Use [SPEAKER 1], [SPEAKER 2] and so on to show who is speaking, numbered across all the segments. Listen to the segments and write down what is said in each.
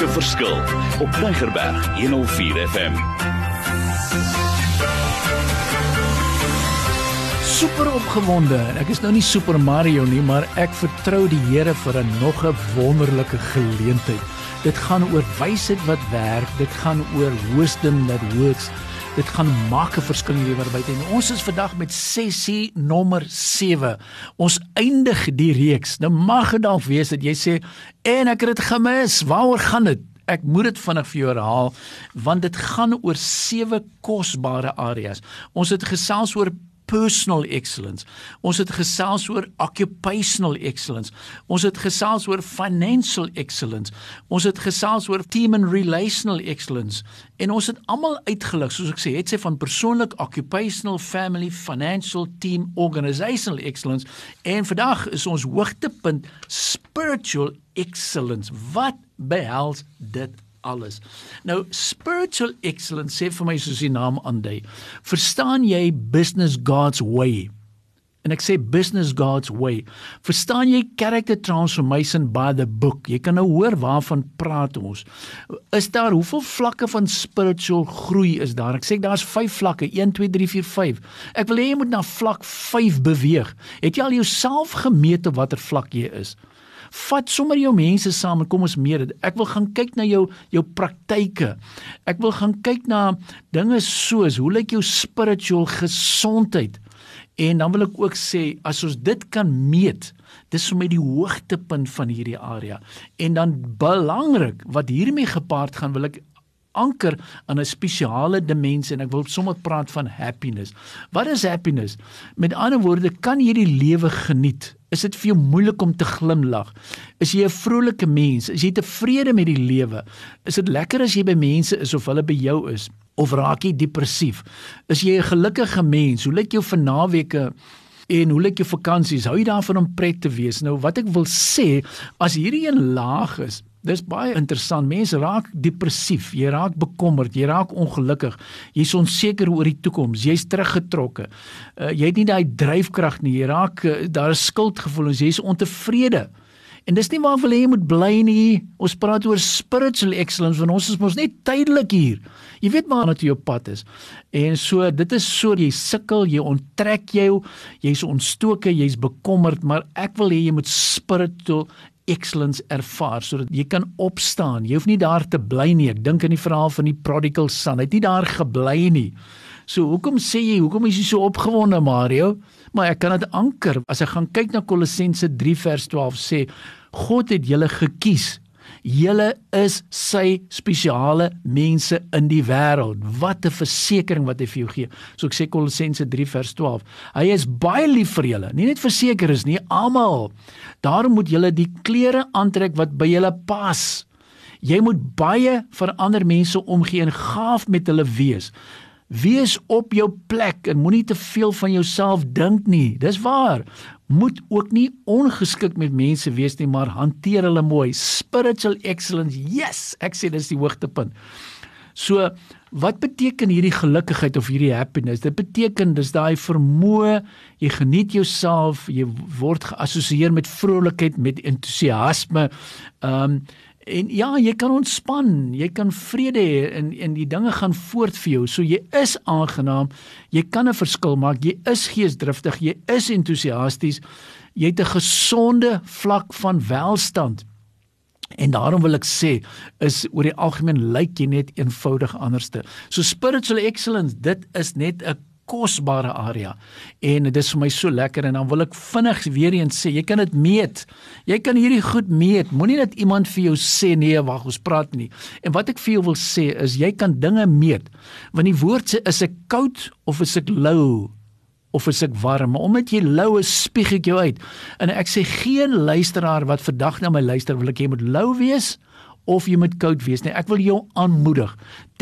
[SPEAKER 1] maak 'n verskil op Tigerberg 104 FM.
[SPEAKER 2] Super opgewonde. Ek is nou nie Super Mario nie, maar ek vertrou die Here vir 'n nog 'n wonderlike geleentheid. Dit gaan oor wysheid wat werk. Dit gaan oor wisdom that works. Dit gaan maak 'n verskil in die lewe buite. En ons is vandag met sessie nommer 7. Ons eindig die reeks. Nou mag dit dalk wees dat jy sê en ek het dit gemis. Waaroor gaan dit? Ek moet dit vinnig vir jou herhaal want dit gaan oor sewe kosbare areas. Ons het gesels oor personal excellence. Ons het gesels oor occupational excellence. Ons het gesels oor financial excellence. Ons het gesels oor team and relational excellence. En ons het almal uitgelig, soos ek sê, het sy van persoonlik, occupational, family, financial, team, organizational excellence. En vandag is ons hoogtepunt spiritual excellence. Wat behels dit alles. Nou spiritual excellence sê vir my soos die naam aandui. Verstaan jy business God's way? En ek sê business God's way. Verstaan jy character transformation by the book? Jy kan nou hoor waarvan praat ons. Is daar hoeveel vlakke van spiritual groei is daar? Ek sê daar's 5 vlakke, 1 2 3 4 5. Ek wil hê jy moet na vlak 5 beweeg. Het jy al jouself gemeet op watter vlak jy is? Vat sommer jou mense saam en kom ons meer dit. Ek wil gaan kyk na jou jou praktyke. Ek wil gaan kyk na dinge soos hoe lyk jou spiritual gesondheid? En dan wil ek ook sê as ons dit kan meet, dis vir my die hoogtepunt van hierdie area. En dan belangrik wat hiermee gepaard gaan, wil ek anker aan 'n spesiale dimensie en ek wil sommer praat van happiness. Wat is happiness? Met ander woorde, kan jy die lewe geniet? Is dit vir jou moeilik om te glimlag? Is jy 'n vrolike mens? Is jy tevrede met die lewe? Is dit lekker as jy by mense is of hulle by jou is? Of raak jy depressief? Is jy 'n gelukkige mens? Hoe lyk jou vernaweke? En hoe lyk jou vakansies? Hou jy daarvan om pret te wees? Nou wat ek wil sê, as hierdie een laag is, Dis baie interessant. Mense raak depressief, jy raak bekommerd, jy raak ongelukkig. Jy's onseker oor die toekoms, jy's teruggetrokke. Uh, jy het nie daai dryfkrag nie. Jy raak uh, daar is skuldgevoelens, jy's ontevrede. En dis nie waar wil jy moet bly nie. Ons praat oor spiritual excellence want ons is mos net tydelik hier. Jy weet maar wat jy op pad is. En so dit is so jy sukkel, jy onttrek jou, jy's ontstoke, jy's bekommerd, maar ek wil hê jy moet spiritual excellence ervaar sodat jy kan opstaan. Jy hoef nie daar te bly nie. Ek dink aan die verhaal van die prodigal son. Hy het nie daar gebly nie. So hoekom sê jy hoekom is jy so opgewonde Mario? Maar ek kan dit anker. As ek gaan kyk na Kolossense 3 vers 12 sê God het julle gekies Julle is sy spesiale mense in die wêreld. Wat 'n versekering wat hy vir jou gee. So ek sê Kolossense 3 vers 12. Hy is baie lief vir julle. Nie net verseker is nie, almal. Daarom moet julle die klere aantrek wat by julle pas. Jy moet baie vir ander mense omgee en gaaf met hulle wees. Wees op jou plek en moenie te veel van jouself dink nie. Dis waar. Moet ook nie ongeskik met mense wees nie, maar hanteer hulle mooi. Spiritual excellence. Yes, ek sê dis die hoogtepunt. So, wat beteken hierdie gelukkigheid of hierdie happiness? Dit beteken dis daai vermoë, jy geniet jouself, jy word geassosieer met vrolikheid, met entoesiasme. Ehm um, en ja, jy kan ontspan, jy kan vrede hê en en die dinge gaan voort vir jou. So jy is aangenaam, jy kan 'n verskil maak, jy is geesdriftig, jy is entoesiasties. Jy het 'n gesonde vlak van welstand. En daarom wil ek sê is oor die algemeen lyk jy net eenvoudig anderste. So spiritual excellence, dit is net 'n kosbare area. En dit is vir my so lekker en dan wil ek vinnig weer eens sê, jy kan dit meet. Jy kan hierdie goed meet. Moenie dat iemand vir jou sê nee, wag, ons praat nie. En wat ek vir jou wil sê is jy kan dinge meet. Want die woord sê is ek koud of is ek lou? of is ek warm omdat jy lou is spieg ek jou uit en ek sê geen luisteraar wat vandag na my luister wil ek jy moet lou wees of jy moet koud wees nee ek wil jou aanmoedig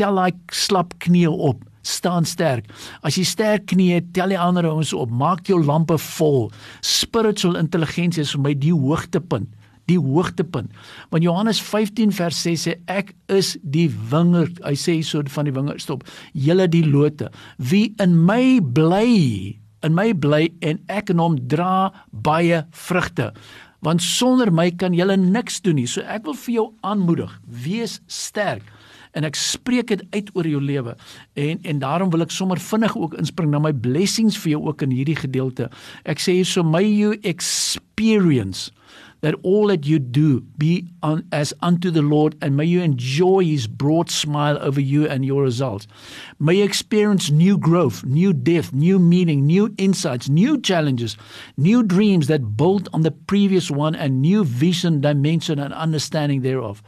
[SPEAKER 2] tel daai slap knie op staan sterk. As jy sterk knie, tel die ander ouens op, maak jou lampe vol. Spiritual intelligensie is vir my die hoogtepunt die hoogtepunt. Want Johannes 15 vers 6 sê ek is die wingerd. Hy sê so van die wingerd stop. Julle die lote. Wie in my bly, in my bly en ek in hom dra baie vrugte. want sonder my kan julle niks doen nie. So ek wil vir jou aanmoedig, wees sterk en ek spreek dit uit oor jou lewe. En en daarom wil ek sommer vinnig ook inspring na my blessings vir jou ook in hierdie gedeelte. Ek sê hier so may you experience that all that you do be as unto the Lord, and may you enjoy His broad smile over you and your results. May you experience new growth, new depth, new meaning, new insights, new challenges, new dreams that build on the previous one, and new vision, dimension, and understanding thereof.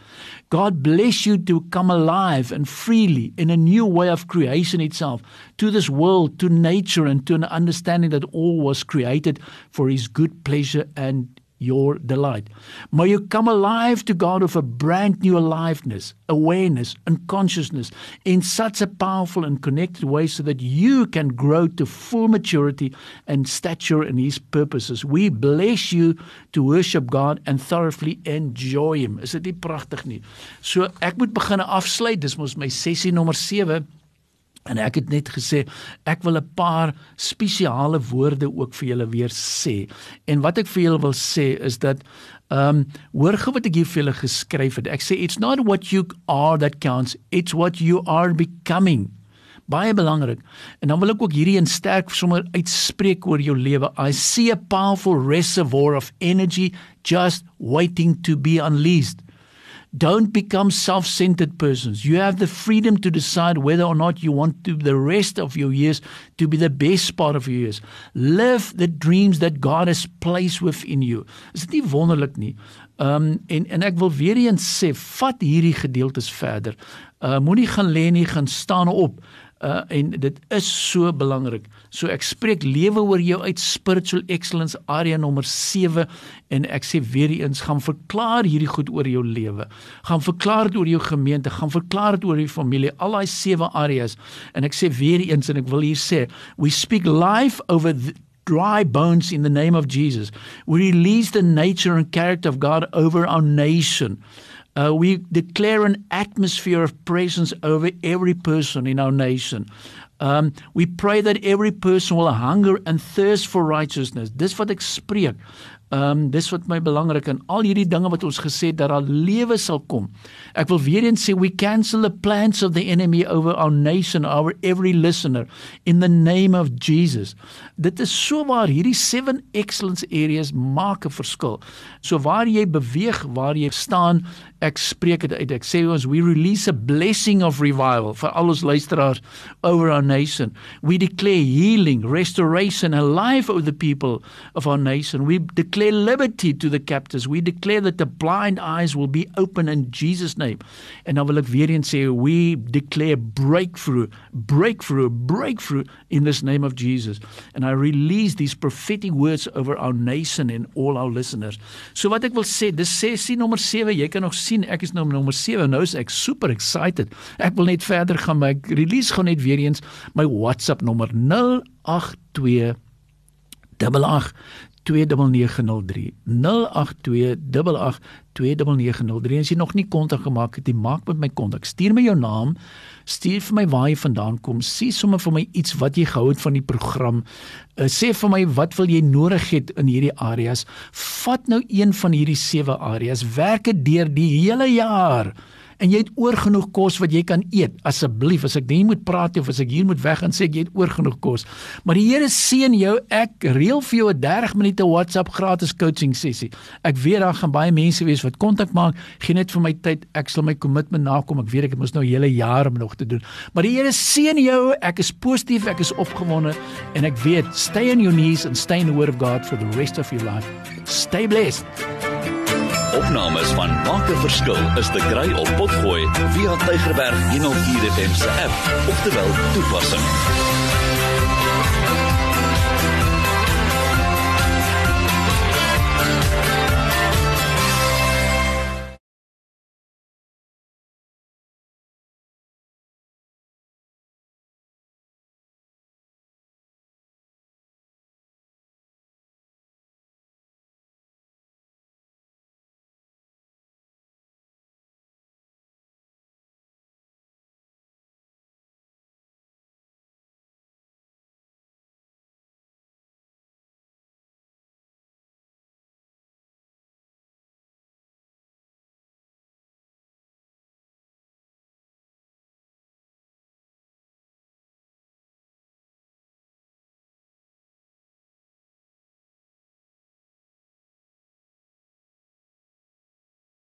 [SPEAKER 2] God bless you to come alive and freely in a new way of creation itself to this world, to nature, and to an understanding that all was created for His good pleasure and your delight. May you come alive to God with a brand new aliveness, awareness, and consciousness in such a powerful and connected way so that you can grow to full maturity and stature in His purposes. We bless you to worship God and thoroughly enjoy Him. Is dit nie pragtig nie? So ek moet begin afsluit. Dis mos my sessie nommer 7. En ek het net gesê ek wil 'n paar spesiale woorde ook vir julle weer sê. En wat ek vir julle wil sê is dat ehm um, hoor gou wat ek hier vir julle geskryf het. Ek sê it's not what you are that counts, it's what you are becoming. Baie belangrik. En dan wil ek ook hierdie in sterk sommer uitspreek oor jou lewe. I see a powerful reservoir of energy just waiting to be unleashed. Don't become self centered persons. You have the freedom to decide whether or not you want to the rest of your years to be the best part of your years. Live the dreams that God has placed within you. Is dit nie wonderlik nie? Um en en ek wil weer eens sê, vat hierdie gedeeltes verder. Uh moenie gaan lê nie, gaan staan op uh en dit is so belangrik. So ek spreek lewe oor jou uit spiritual excellence area nommer 7 en ek sê weer eens gaan verklaar hierdie goed oor jou lewe. Gaan verklaar dit oor jou gemeente, gaan verklaar dit oor jou familie, al daai 7 areas. En ek sê weer eens en ek wil hier sê, we speak life over the, dry bones in the name of Jesus. We release the nature and character of God over our nation. Uh, we declare an atmosphere of presence over every person in our nation. Um, we pray that every person will hunger and thirst for righteousness. Dis wat ek spreek. Um dis wat my belangrik en al hierdie dinge wat ons gesê dat daar lewe sal kom. Ek wil weer eens sê we cancel the plans of the enemy over our nation, our every listener in the name of Jesus. Dit is so waar hierdie seven excellence areas maak 'n verskil. So waar jy beweeg, waar jy staan, ek spreek dit uit. Ek sê ons we release a blessing of revival vir al ons luisteraars over our nation. We declare healing, restoration and life over the people of our nation. We declare liberty to the captives. We declare that the blind eyes will be open in Jesus name. En dan wil ek weer eens sê we declare breakthrough, breakthrough, breakthrough in this name of Jesus. And I release these prophetic words over our nation and all our listeners. So wat ek wil sê, dis sessie nommer 7. Jy kan nog sien ek is nou nommer 7. Nou is ek super excited. Ek wil net verder gaan, maar ek release gou net weer eens my WhatsApp nommer 082 88 2903 as jy nog nie kontak gemaak het, maak met my kontak. Stuur my jou naam, stuur vir my waar jy vandaan kom, sê sommer vir my iets wat jy gehou het van die program. Uh, sê vir my wat wil jy nodig het in hierdie areas? Vat nou een van hierdie sewe areas, werk dit deur die hele jaar en jy het oor genoeg kos wat jy kan eet. Asseblief, as ek nie moet praat of as ek hier moet weg gaan sê ek jy het oor genoeg kos. Maar die Here seën jou. Ek reël vir jou 'n 30 minute WhatsApp gratis coaching sessie. Ek weet daar gaan baie mense wees wat kontak maak. Geen net vir my tyd. Ek sal my kommitment nakom. Ek weet ek moet nou hele jaar om nog te doen. Maar die Here seën jou. Ek is positief, ek is opgewonde en ek weet stay on your knees and stay in the word of God for the rest of your life. Stay blessed.
[SPEAKER 1] Opnames van Maak 'n Verskil is te kry op Potgooi via Tigerberg 104 FM se app of te wel toepassing.